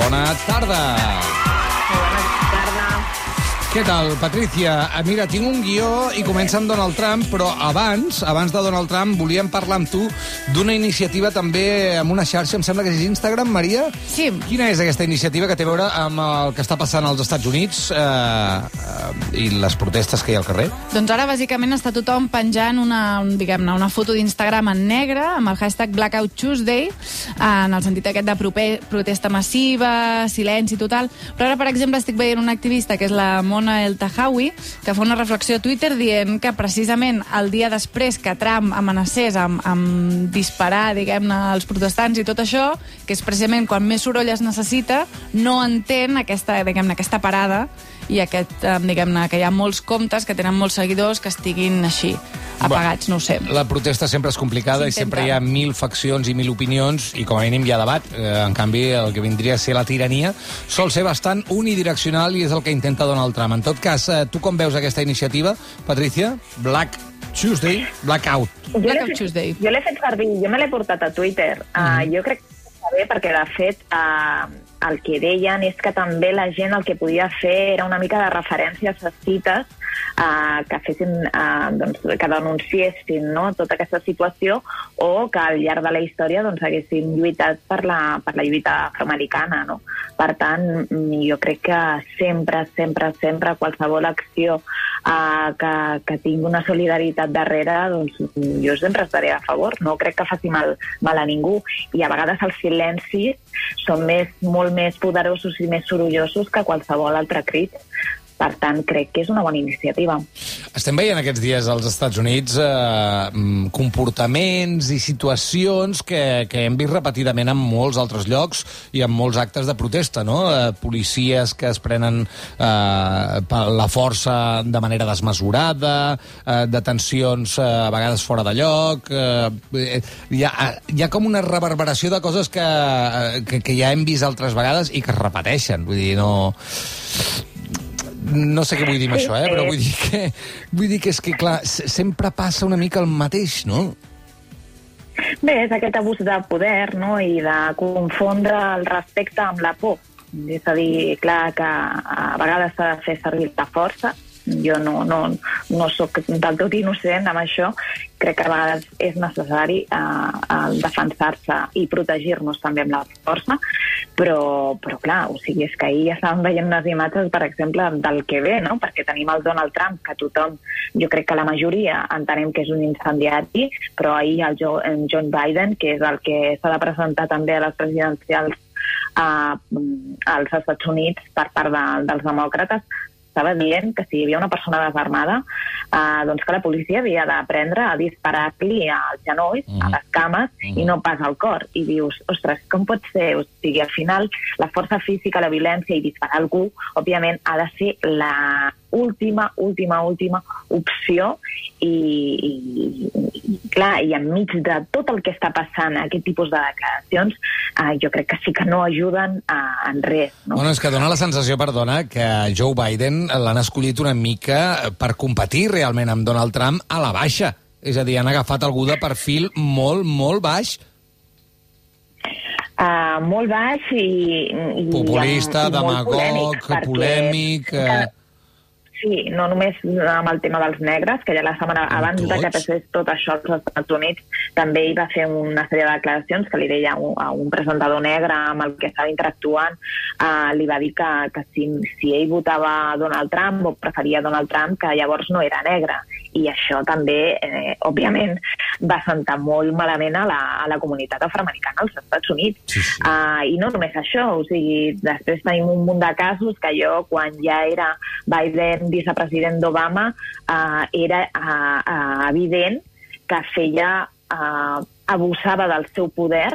Bona tarda. Què tal, Patricia? Ah, Mira, tinc un guió i comença amb Donald Trump, però abans, abans de Donald Trump, volíem parlar amb tu d'una iniciativa també amb una xarxa, em sembla que és Instagram, Maria? Sí. Quina és aquesta iniciativa que té a veure amb el que està passant als Estats Units eh, eh, i les protestes que hi ha al carrer? Doncs ara, bàsicament, està tothom penjant una, un, diguem-ne, una foto d'Instagram en negre amb el hashtag Blackout Tuesday, en el sentit aquest de prope, protesta massiva, silenci total. Però ara, per exemple, estic veient una activista, que és la Mona El Tahawi, que fa una reflexió a Twitter dient que precisament el dia després que Trump amenacés amb, amb disparar, diguem-ne, als protestants i tot això, que és precisament quan més soroll es necessita, no entén aquesta, diguem-ne, aquesta parada i aquest, eh, diguem-ne, que hi ha molts comptes que tenen molts seguidors que estiguin així, apagats, no ho sé. La protesta sempre és complicada Sí, i sempre hi ha mil faccions i mil opinions i com a mínim hi ha debat. Eh, en canvi, el que vindria a ser la tirania sol ser bastant unidireccional i és el que intenta Donald Trump. En tot cas, eh, tu com veus aquesta iniciativa, Patricia? Black Tuesday, Blackout. Jo Blackout Tuesday. Jo l'he fet servir, jo me l'he portat a Twitter. Uh, jo crec que està bé perquè, de fet, uh, el que deien és que també la gent el que podia fer era una mica de referències a cites uh, que fessin, uh, doncs, que denunciessin no, tota aquesta situació o que al llarg de la història doncs, haguessin lluitat per la, per la lluita afroamericana. No? Per tant, jo crec que sempre, sempre, sempre qualsevol acció uh, que, que tingui una solidaritat darrere, doncs jo sempre estaré a favor. No crec que faci mal, mal a ningú. I a vegades els silencis són més, molt més poderosos i més sorollosos que qualsevol altre crit. Per tant, crec que és una bona iniciativa. Estem veient aquests dies als Estats Units eh, mm, comportaments i situacions que, que hem vist repetidament en molts altres llocs i en molts actes de protesta, no? Eh, policies que es prenen eh, la força de manera desmesurada, eh, detencions eh, a vegades fora de lloc... Eh, hi, ha, hi ha com una reverberació de coses que, eh, que, que ja hem vist altres vegades i que es repeteixen. Vull dir, no no sé què vull dir amb això, eh? però vull dir que, vull dir que és que, clar, se- sempre passa una mica el mateix, no? Bé, és aquest abús de poder no? i de confondre el respecte amb la por. És a dir, clar que a vegades s'ha de fer servir la força. Jo no, no, no sóc del tot innocent amb això. Crec que a vegades és necessari eh, defensar-se i protegir-nos també amb la força, però, però clar, o sigui, és que ahir ja estàvem veient unes imatges, per exemple, del que ve, no? perquè tenim el Donald Trump, que tothom, jo crec que la majoria entenem que és un incendiari, però ahir el John Biden, que és el que s'ha de presentar també a les presidencials uh, als Estats Units per part de, dels demòcrates, estava dient que si hi havia una persona desarmada, eh, doncs que la policia havia d'aprendre a disparar-li als genolls, Mhm. a les cames, Mhm. i no pas al cor. I dius, ostres, com pot ser? O sigui, al final, la força física, la violència i disparar algú, òbviament, ha de ser la última, última, última opció i, i, i clar, i enmig de tot el que està passant, aquest tipus de declaracions, eh, jo crec que sí que no ajuden a, en res. No? Bueno, és que dona la sensació, perdona, que Joe Biden l'han escollit una mica per competir realment amb Donald Trump a la baixa. És a dir, han agafat algú de perfil molt, molt baix, Uh, molt baix i... i populista, i demagog, perquè- polèmic... Eh... Sí, no només amb el tema dels negres, que ja la setmana Amb abans de que tots. passés tot això als Estats Units, també hi va fer una sèrie de declaracions que li deia a un, a un presentador negre amb el que estava interactuant, uh, li va dir que, que si, si ell votava Donald Trump o preferia Donald Trump, que llavors no era negre. I això també, eh, òbviament, va sentar molt malament a la, a la comunitat afroamericana als Estats Units. Sí, sí. Uh, I no només això, o sigui, després tenim un munt de casos que jo, quan ja era Biden vicepresident d'Obama, uh, era uh, uh, evident que feia, uh, abusava del seu poder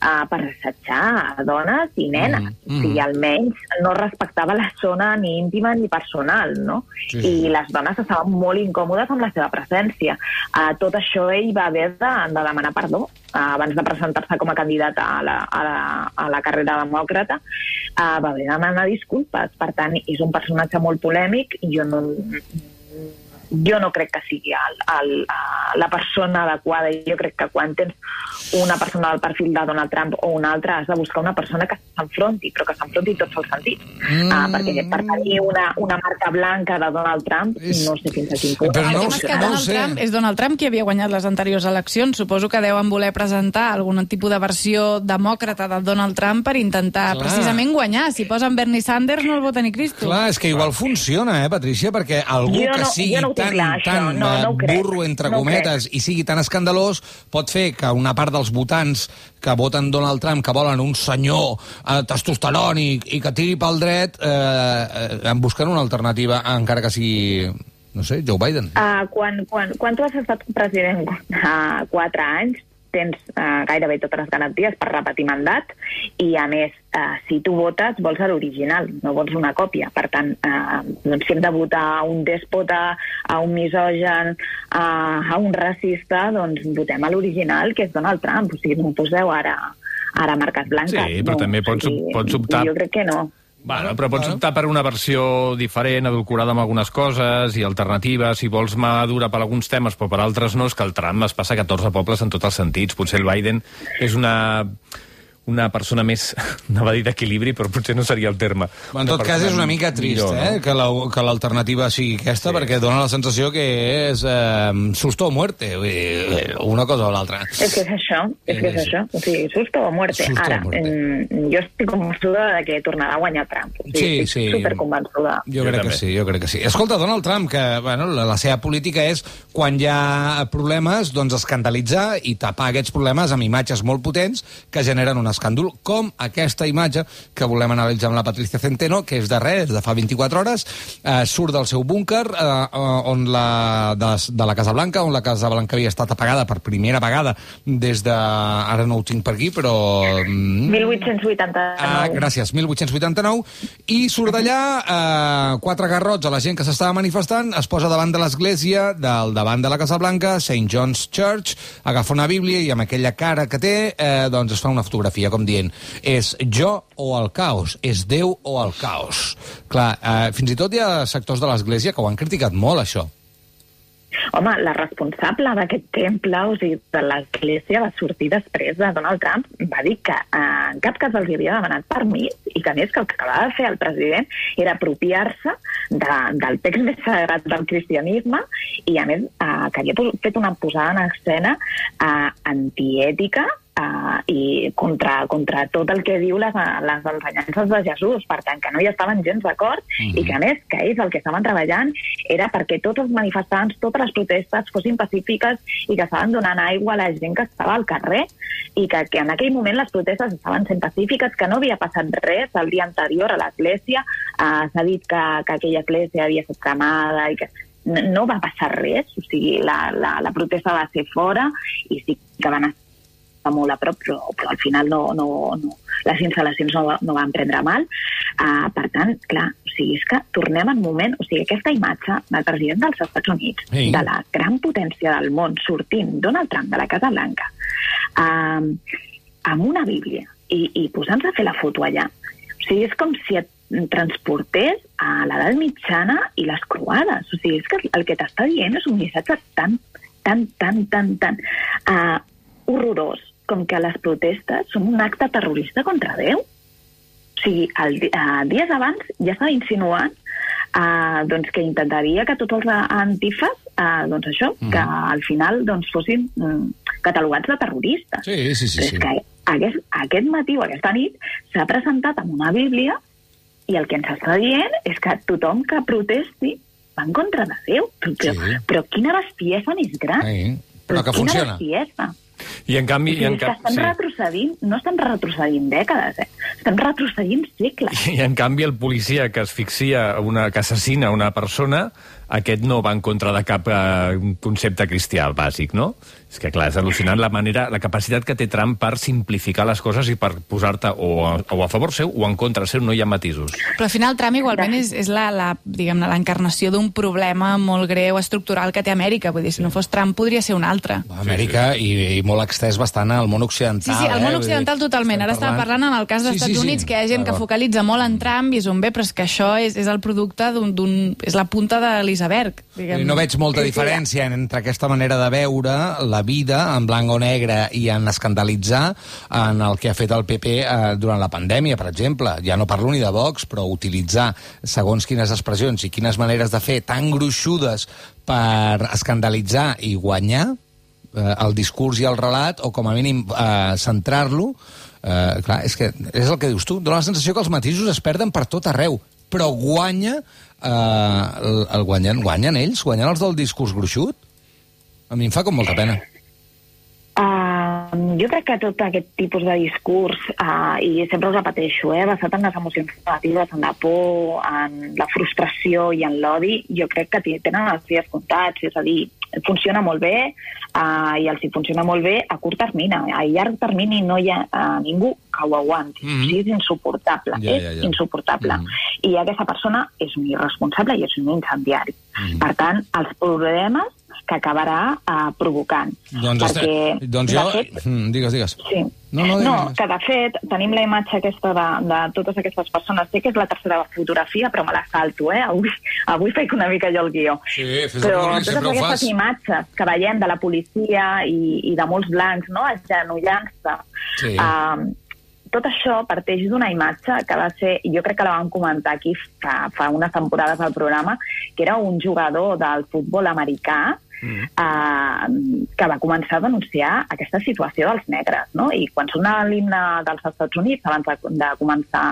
uh, per assetjar a dones i nenes. Mm, Mm, O sigui, almenys no respectava la zona ni íntima ni personal, no? Sí, sí. I les dones estaven molt incòmodes amb la seva presència. Uh, tot això ell va haver de, de demanar perdó uh, abans de presentar-se com a candidat a la, a la, a la carrera demòcrata, uh, va haver de demanar disculpes. Per tant, és un personatge molt polèmic i jo no, jo no crec que sigui el, el, la persona adequada. Jo crec que quan tens una persona del perfil de Donald Trump o una altra, has de buscar una persona que s'enfronti, però que s'enfronti tots els sentits. Mm. Uh, perquè per tenir una, una marca blanca de Donald Trump, és... no sé fins a quin punt. Però no, El tema és que no Donald sé. Trump és Donald Trump qui havia guanyat les anteriors eleccions. Suposo que deuen voler presentar algun tipus de versió demòcrata de Donald Trump per intentar Clar. precisament guanyar. Si posen Bernie Sanders no el vota ni Cristo. Clar, és que igual funciona, eh, Patricia, perquè algú Jo que no- sigui jo no tan, clar, tan No, no eh, burro, entre No cometes, i sigui tan escandalós, pot fer que una part dels votants que voten Donald Trump, que volen un senyor eh, testosterònic i que tiri pel dret, eh, eh, en busquen una alternativa, encara que sigui, no sé, Joe Biden. Uh, quan, quan, quan tu has estat president? Uh, quatre anys, tens uh, gairebé totes les garanties per repetir mandat i, a més, uh, si tu votes, vols a l'original, no vols una còpia. Per tant, uh, doncs, si hem de votar a un dèspota, a un misogen, uh, a un racista, doncs votem a l'original, que és Donald Trump. O sigui, no ho poseu ara, ara marques blanques. Sí, però no, també pots- sigui, pots optar- Jo crec que no. Bueno, però pots optar per una versió diferent, adulcorada amb algunes coses i alternativa. Si vols mà dura per alguns temes, però per altres no, és que el Trump es passa a 14 pobles en tots els sentits. Potser el Biden és una una persona més, anava a dir d'equilibri, però potser no seria el terme. En tot cas, és una mica trist, millor, eh, que la- que l'alternativa sigui aquesta, Sí, perquè dona la sensació que és eh, susto o muerte, dir, una cosa o l'altra. És que és això, és que és Sí. això. O sigui, susto o muerte. Susto o Ara, muerte. mm, jo estic convençuda de que tornarà a guanyar Trump. O sigui, Sí, estic sí. superconvençuda. Jo, Jo crec que també. sí, jo crec que sí. Escolta, Donald Trump, que bueno, la, la seva política és, quan hi ha problemes, doncs escandalitzar i tapar aquests problemes amb imatges molt potents que generen un escàndol, com aquesta imatge que volem analitzar amb la Patricia Centeno, que és de res, de fa 24 hores, eh, surt del seu búnquer eh, on la, de, de la Casa Blanca, on la Casa Blanca havia estat apagada per primera vegada des de... Ara no ho tinc per aquí, però... mm, 1889. Ah, gràcies, 1889, i surt d'allà, eh, quatre garrots a la gent que s'estava manifestant, es posa davant de l'església, del davant de la Casa Blanca, St. John's Church, agafa una bíblia i amb aquella cara que té, eh, doncs es fa una fotografia, com dient, és jo o el caos, és Déu o el caos. Clar, eh, fins i tot hi ha sectors de l'església que ho han criticat molt, això. Home, la responsable d'aquest temple, o sigui, de l'església, va sortir després de Donald Trump, va dir que eh, en cap cas els havia demanat permís i que, a més, que el que acabava de fer el president era apropiar-se de, del text més sagrat del cristianisme i, a més, eh, que havia fet una posada en escena eh, antiètica uh, i contra, contra tot el que diu les, les ensenyances de Jesús. Per tant, que no hi estaven gens d'acord mm -hmm. i que, a més, que ells el que estaven treballant era perquè tots els manifestants, totes les protestes fossin pacífiques i que estaven donant aigua a la gent que estava al carrer i que, que en aquell moment les protestes estaven sent pacífiques, que no havia passat res el dia anterior a l'església. Uh, S'ha dit que, que aquella església havia estat cremada i que no, no va passar res, o sigui, la, la, la protesta va ser fora i sí que van estar molt a prop, però, però al final no, no, no, les instal·lacions no, no van prendre mal. Uh, per tant, clar, o sigui, és que tornem al moment... O sigui, aquesta imatge del president dels Estats Units, Sí. de la gran potència del món, sortint Donald Trump de la Casa Blanca, uh, amb una bíblia i, i posant-se a fer la foto allà. O sigui, és com si et transportés a l'edat mitjana i les croades. O sigui, és que el que t'està dient és un missatge tan, tan, tan, tan, tan uh, horrorós com que les protestes són un acte terrorista contra Déu. O sigui, el, uh, dies abans ja estava insinuant uh, doncs que intentaria que tots els antifes, uh, doncs això, mm. que al final doncs, fossin um, catalogats de terroristes. Sí, sí, sí. Però sí. és que aquest, aquest matí o aquesta nit s'ha presentat amb una bíblia i el que ens està dient és que tothom que protesti va en contra de Déu. Però, Sí. però, però quina bestiesa més gran. Sí, però que quina funciona. bestiesa. I en canvi... O sigui, I en, que estem sí. retrocedint, no estem retrocedint dècades, eh? estem retrocedint segles. I en canvi el policia que asfixia, una, que assassina una persona, aquest no va en contra de cap eh, concepte cristià bàsic, no? És que, clar, és al·lucinant la manera, la capacitat que té Trump per simplificar les coses i per posar-te o, a, o a favor seu o en contra seu, no hi ha matisos. Però al final Trump igualment és, és la, la, diguem-ne, l'encarnació d'un problema molt greu, estructural que té Amèrica. Vull dir, si no fos Trump podria ser un altre. Amèrica sí, sí. I, i molt extès bastant al món occidental. Sí, sí, al món eh? occidental dir, totalment. Ara estava parlant en el cas dels Sí, sí, Estats sí. Units, que hi ha gent que focalitza molt en Trump i és un bé, però és que això és, és el producte d'un... d'un- és la punta de l'iceberg. No veig molta diferència entre aquesta manera de veure la vida en blanc o negre i en escandalitzar en el que ha fet el PP eh, durant la pandèmia, per exemple. Ja no parlo ni de Vox, però utilitzar segons quines expressions i quines maneres de fer tan gruixudes per escandalitzar i guanyar eh, el discurs i el relat, o com a mínim eh, centrar-lo, eh, clar, és que és el que dius tu, dona la sensació que els matisos es perden per tot arreu, però guanya, eh, el, el guanyen, guanyen ells, guanyen els del discurs gruixut. A mi em fa com molta pena. Uh, jo crec que tot aquest tipus de discurs, uh, i sempre ho repeteixo, eh, basat en les emocions negatives, en la por, en la frustració i en l'odi, jo crec que tenen els dies comptats, és a dir, funciona molt bé uh, i els hi funciona molt bé a curt termini. A llarg termini no hi ha uh, ningú que ho aguanti. Mhm. O sigui, és insuportable. Ja, és ja, ja. insuportable. Mhm. I aquesta persona és un irresponsable i és un incendiari. Per tant, els problemes que acabarà uh, provocant. Doncs, perquè, este, doncs jo... fet, Mm, digues, digues. Sí. No, no, digues, no, que de fet tenim la imatge aquesta de, de totes aquestes persones. Sé que és la tercera fotografia, però me la salto, eh? Avui, avui faig una mica jo el guió. Sí, fes el però vulguis, totes aquestes fas. imatges que veiem de la policia i, i de molts blancs, no?, agenollant-se, Sí. um, tot això parteix d'una imatge que va ser, jo crec que la vam comentar aquí fa, fa unes temporades al programa, que era un jugador del futbol americà mm. eh, que va començar a denunciar aquesta situació dels negres. No? I quan sona l'himne dels Estats Units, abans de, de començar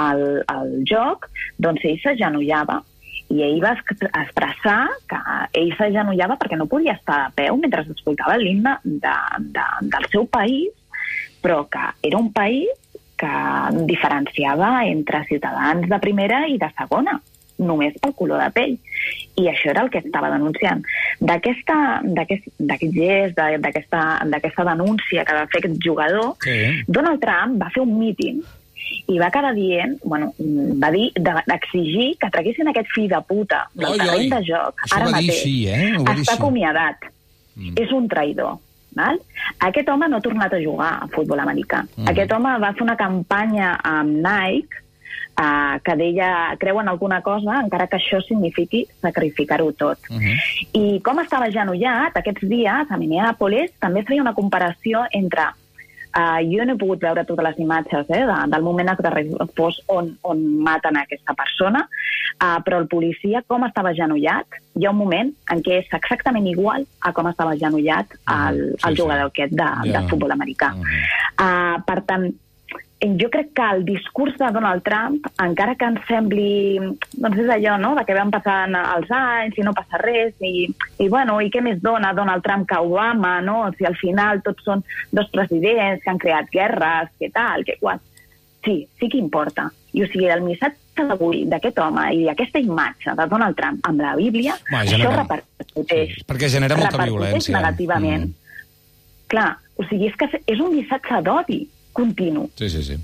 el, el joc, doncs ell s'agenollava i ell va expressar que ell s'agenollava perquè no podia estar de peu mentre escoltava l'himne de, de, del seu país però que era un país que diferenciava entre ciutadans de primera i de segona, només pel color de pell. I això era el que estava denunciant. D'aquest gest, d'aquesta denúncia que va fer aquest jugador, Sí. Donald Trump va fer un míting i va quedar dient, bueno, va dir de- d'exigir que traguessin aquest fill de puta del Oi, terreny oi. de joc. Això ara mateix. així, eh? Ho Està acomiadat. Mm. És un traïdor. Val? Aquest home no ha tornat a jugar a futbol americà. Mm. Aquest home va fer una campanya amb Nike uh, que deia creu en alguna cosa, encara que això signifiqui sacrificar-ho tot. Mhm. I com estava agenollat, aquests dies, a Minneapolis, també es feia una comparació entre Uh, jo no he pogut veure totes les imatges eh, de, del moment fos on, on maten aquesta persona, uh, però el policia, com estava agenollat, hi ha un moment en què és exactament igual a com estava agenollat el, Mhm, sí, el sí. jugador aquest de, Ja. de futbol americà. Mhm. Uh, per tant, jo crec que el discurs de Donald Trump, encara que ens sembli, doncs és allò, no?, de que van passant els anys i no passa res, i, i bueno, i què més dona Donald Trump que Obama, no?, si al final tots són dos presidents que han creat guerres, què tal, què qual. Sí, sí que importa. I o sigui, el missatge d'avui d'aquest home i aquesta imatge de Donald Trump amb la Bíblia, Va, això genera- repercuteix. Sí, perquè genera molta violència. negativament. Mm. Clar, o sigui, és que és un missatge d'odi continu. Sí, sí, sí.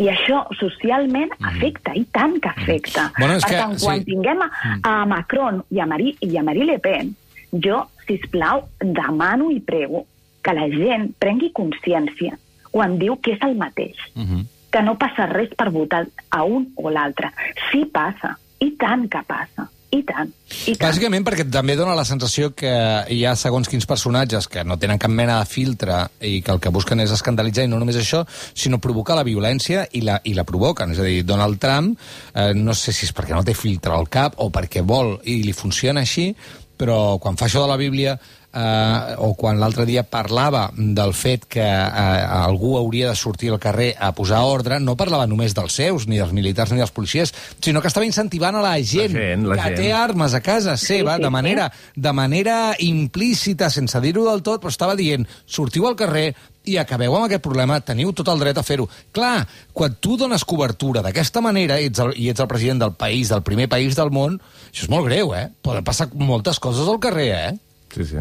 I això socialment afecta, i tant que afecta. Mm. Bueno, és per que- tant, quan sí. Mm. tinguem a, a Macron i a, Marie, i a Marie Le Pen, jo, sisplau, demano i prego que la gent prengui consciència quan diu que és el mateix, Mhm. que no passa res per votar a un o l'altre. Sí passa, i tant que passa, i tant, i tant. Bàsicament perquè també dona la sensació que hi ha segons quins personatges que no tenen cap mena de filtre i que el que busquen és escandalitzar i no només això, sinó provocar la violència i la, i la provoquen. És a dir, Donald Trump, eh, no sé si és perquè no té filtre al cap o perquè vol i li funciona així, però quan fa això de la Bíblia eh, o quan l'altre dia parlava del fet que eh, algú hauria de sortir al carrer a posar ordre, no parlava només dels seus, ni dels militars ni dels policies, sinó que estava incentivant a la gent, La gent, la que gent. té armes a casa seva, sí, de sí. manera, de manera implícita, sense dir-ho del tot, però estava dient, sortiu al carrer i acabeu amb aquest problema, teniu tot el dret a fer-ho. Clar, quan tu dones cobertura d'aquesta manera i ets, el, i ets el president del país, del primer país del món, això és molt greu, eh? Poden passar moltes coses al carrer, eh? Sí, sí.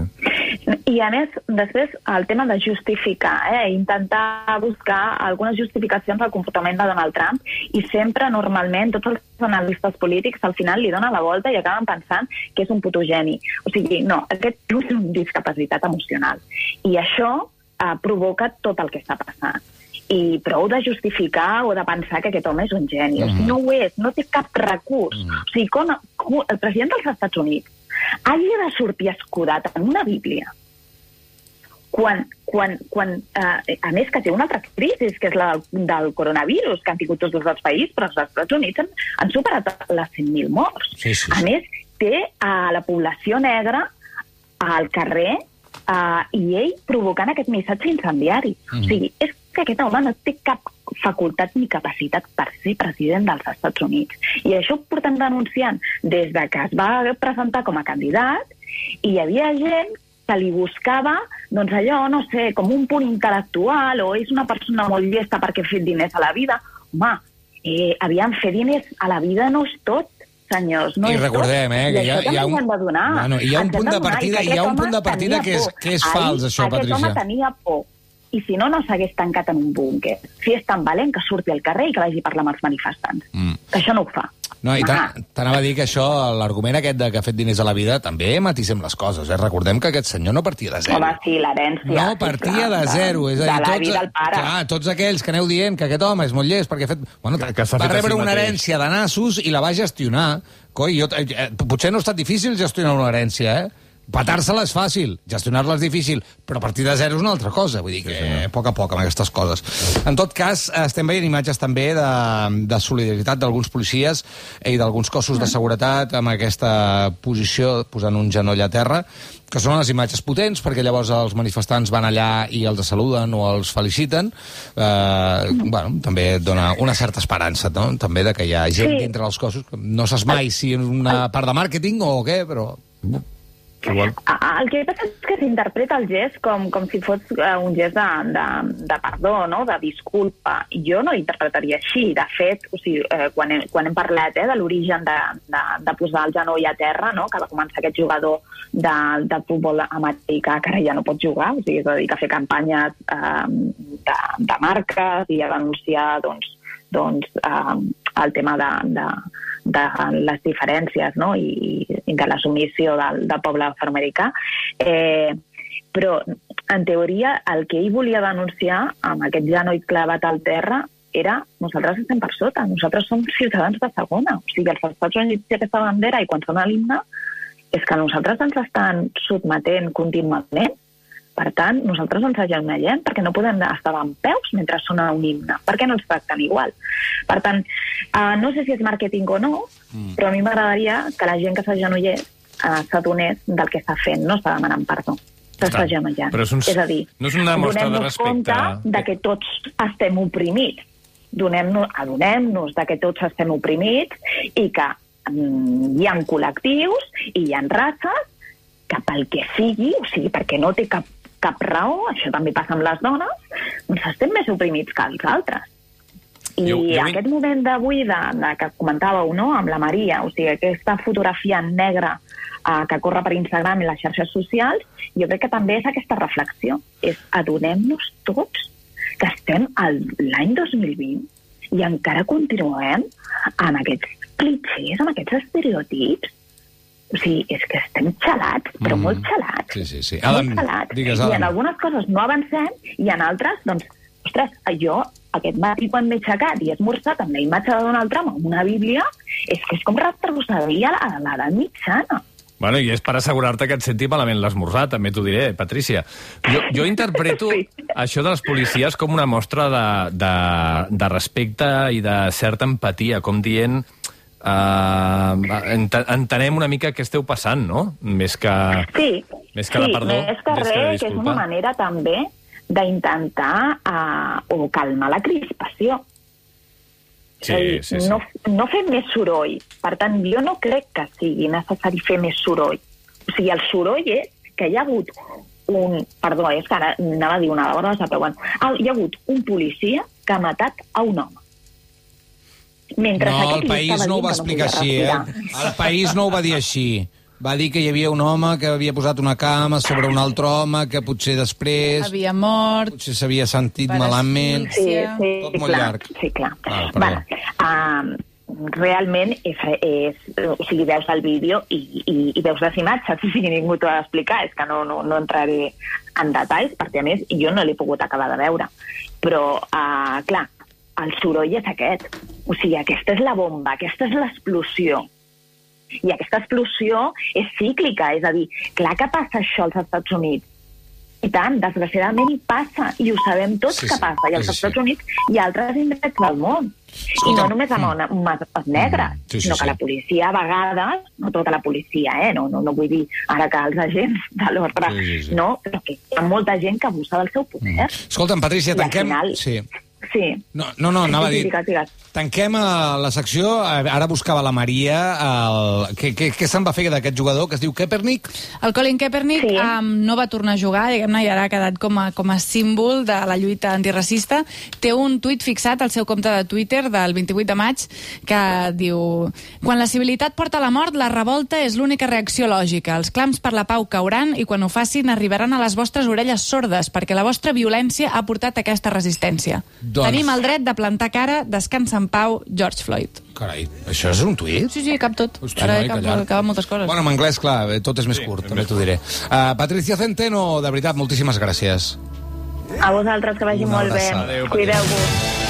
I a més, després, el tema de justificar, eh? intentar buscar algunes justificacions al comportament de Donald Trump i sempre, normalment, tots els analistes polítics al final li donen la volta i acaben pensant que és un putogeni. O sigui, no, aquest és un discapacitat emocional. I això eh, provoca tot el que està passant i prou de justificar o de pensar que aquest home és un geni. Mm. O sigui, no ho és, no té cap recurs. Mm. O sigui, com, com el president dels Estats Units hagi de sortir escudat en una Bíblia quan, quan, quan eh, a més que té una altra crisi, que és la del, del coronavirus, que han tingut tots els països, però els Estats Units han, han superat les 100.000 morts. Sí, sí, sí. A més, té a la població negra al carrer uh, i ell provocant aquest missatge incendiari. Mm -hmm. O sigui, és que aquest home no té cap facultat ni capacitat per ser president dels Estats Units. I això ho portem denunciant des de que es va presentar com a candidat i hi havia gent que li buscava, doncs allò, no sé, com un punt intel·lectual o és una persona molt llesta perquè ha fet diners a la vida. Home, eh, aviam, fer diners a la vida no és tot, senyors. No I recordem, eh, que hi ha, hi ha un, bueno, hi ha un punt de partida, hi ha aquest un punt de partida que és, que és fals, això, aquest Patricia. home tenia por. I si no, no s'hagués tancat en un búnquer. Si és tan valent, que surti al carrer i que vagi a parlar amb els manifestants. Mm. Que això no ho fa. No, i Ah. t'an- t'anava a dir que això, l'argument aquest de que ha fet diners a la vida, també matisem les coses, eh? Recordem que aquest senyor no partia de zero. Home, sí, l'herència. No, sí, partia clar, de zero. És a dir, la tots, vida del pare. clar, tots aquells que aneu dient que aquest home és molt llest perquè ha fet... Bueno, Que- que va fet rebre una herència de nassos i la va gestionar. Coi, jo, eh, eh, potser no ha estat difícil gestionar una herència, eh? Patar-se-la és fàcil, gestionar-la és difícil, però a partir de zero és una altra cosa. Vull dir que sí, a poc a poc amb aquestes coses. En tot cas, estem veient imatges també de, de solidaritat d'alguns policies i d'alguns cossos de seguretat amb aquesta posició, posant un genoll a terra, que són unes imatges potents, perquè llavors els manifestants van allà i els saluden o els feliciten. Eh, bueno, també et dona una certa esperança, no? també de que hi ha gent Sí. dintre dels cossos. que No saps mai si és una part de màrqueting o què, però... Igual. Ah, El que passa és que s'interpreta el gest com, com si fos eh, un gest de, de, de perdó, no? de disculpa. Jo no interpretaria així. De fet, o sigui, eh, quan, hem, quan hem parlat eh, de l'origen de, de, de posar el genoll a terra, no? que va començar aquest jugador de, de futbol americà que ara ja no pot jugar, o sigui, és a dir, que fer campanyes eh, de, de marques i a denunciar doncs, doncs, eh, el tema de, de, de les diferències no? I, i de la submissió del, del poble afroamericà. Eh, però, en teoria, el que ell volia denunciar amb aquest genoll clavat al terra era nosaltres estem per sota, nosaltres som ciutadans de segona. O sigui, els Estats Units té aquesta bandera i quan sona l'himne és que nosaltres ens estan sotmetent contínuament per tant, nosaltres ens agenolem perquè no podem estar en peus mentre sona un himne. Per què no ens tracten igual? Per tant, uh, no sé si és màrqueting o no, mm. però a mi m'agradaria que la gent que s'agenollés uh, s'adonés del que està fent, no està demanant perdó. S'està Clar, agenollant. però és un- és a dir, no és una mostra de respecte. compte de que tots estem oprimits. Donem-nos, adonem-nos de que tots estem oprimits i que mm, hi ha col·lectius i hi ha races que pel que sigui, o sigui, perquè no té cap, cap raó, això també passa amb les dones, doncs estem més oprimits que els altres. I Jo- jo- aquest moment d'avui de, de, que comentàveu, no?, amb la Maria, o sigui, aquesta fotografia negra uh, que corre per Instagram i les xarxes socials, jo crec que també és aquesta reflexió. És adonem-nos tots que estem al- l'any 2020 i encara continuem amb aquests clichés, amb aquests estereotips. O sigui, és que estem xalats, però Mm. mm. molt xalats. Sí, sí, sí. Molt Adam, xalats. digues, I Adam. en algunes coses no avancem i en altres, doncs, ostres, jo aquest matí quan m'he aixecat i he esmorzat amb la imatge de Donald Trump amb una bíblia, és que és com retrocedir a l'edat mitjana. Bueno, i és per assegurar-te que et senti malament l'esmorzar, també t'ho diré, Patrícia. Jo, jo interpreto Sí. això de les policies com una mostra de, de, de respecte i de certa empatia, com dient... Uh, ent entenem una mica què esteu passant, no? Més que... Sí, Més que sí, de perdó, més que més que res, que és disculpa. una manera també d'intentar uh, o calmar la crispació. Sí, És dir, sí, sí. No, no fer més soroll. Per tant, jo no crec que sigui necessari fer més soroll. O sigui, el soroll és que hi ha hagut un... Perdó, és que ara anava a dir una hora, però bueno. Ah, Hi ha hagut un policia que ha matat a un home. Mentre No, el país no ho va explicar així, eh? El país no ho va dir així. va dir que hi havia un home que havia posat una cama sobre un altre home, que potser després... Havia mort... Potser s'havia sentit malament. Sí, sí, Tot molt clar, llarg. Sí, clar. Ah, bueno, uh, realment és, és, o sigui, veus el vídeo i, i, i veus les imatges, o sigui, ningú t'ho ha d'explicar, és que no, no, no entraré en detalls, perquè a més jo no l'he pogut acabar de veure. Però, uh, clar, el soroll és aquest. O sigui, aquesta és la bomba, aquesta és l'explosió. I aquesta explosió és cíclica, és a dir, clar que passa això als Estats Units. I tant, desgraciadament hi passa, i ho sabem tots Sí, que sí, passa, i als sí, sí. Estats Units i a altres indrets del món. Escolta, I no només amb mm. mm. homes negres, Mm, sí, sí, sinó sí. que la policia a vegades, no tota la policia, eh? no, no, no vull dir ara que els agents de l'ordre, Sí, sí, sí. no, però que hi ha molta gent que abusa del seu poder. Escolta'm, Patrícia, I al tanquem... final- Sí. Sí. No, no, no anava a dir... Digues, digues. Tanquem eh, la secció. Ara buscava la Maria. El... Què, què, què se'n va fer d'aquest jugador que es diu Kaepernick? El Colin Kaepernick Sí. um, no va tornar a jugar, diguem-ne, i ara ha quedat com a, com a símbol de la lluita antiracista. Té un tuit fixat al seu compte de Twitter del 28 de maig que diu Quan la civilitat porta a la mort, la revolta és l'única reacció lògica. Els clams per la pau cauran i quan ho facin arribaran a les vostres orelles sordes perquè la vostra violència ha portat aquesta resistència. Doncs- Tenim el dret de plantar cara, descansa en pau, George Floyd. Carai, això és un tuit? Sí, sí, cap tot. Hosti, Ara que cap, llarg. cap moltes coses. Bueno, en anglès, clar, eh, tot és més curt, també t'ho diré. Uh, Patricia Centeno, de veritat, moltíssimes gràcies. A vosaltres que vagi Una molt bé. abraçada. Adéu, Cuideu-vos.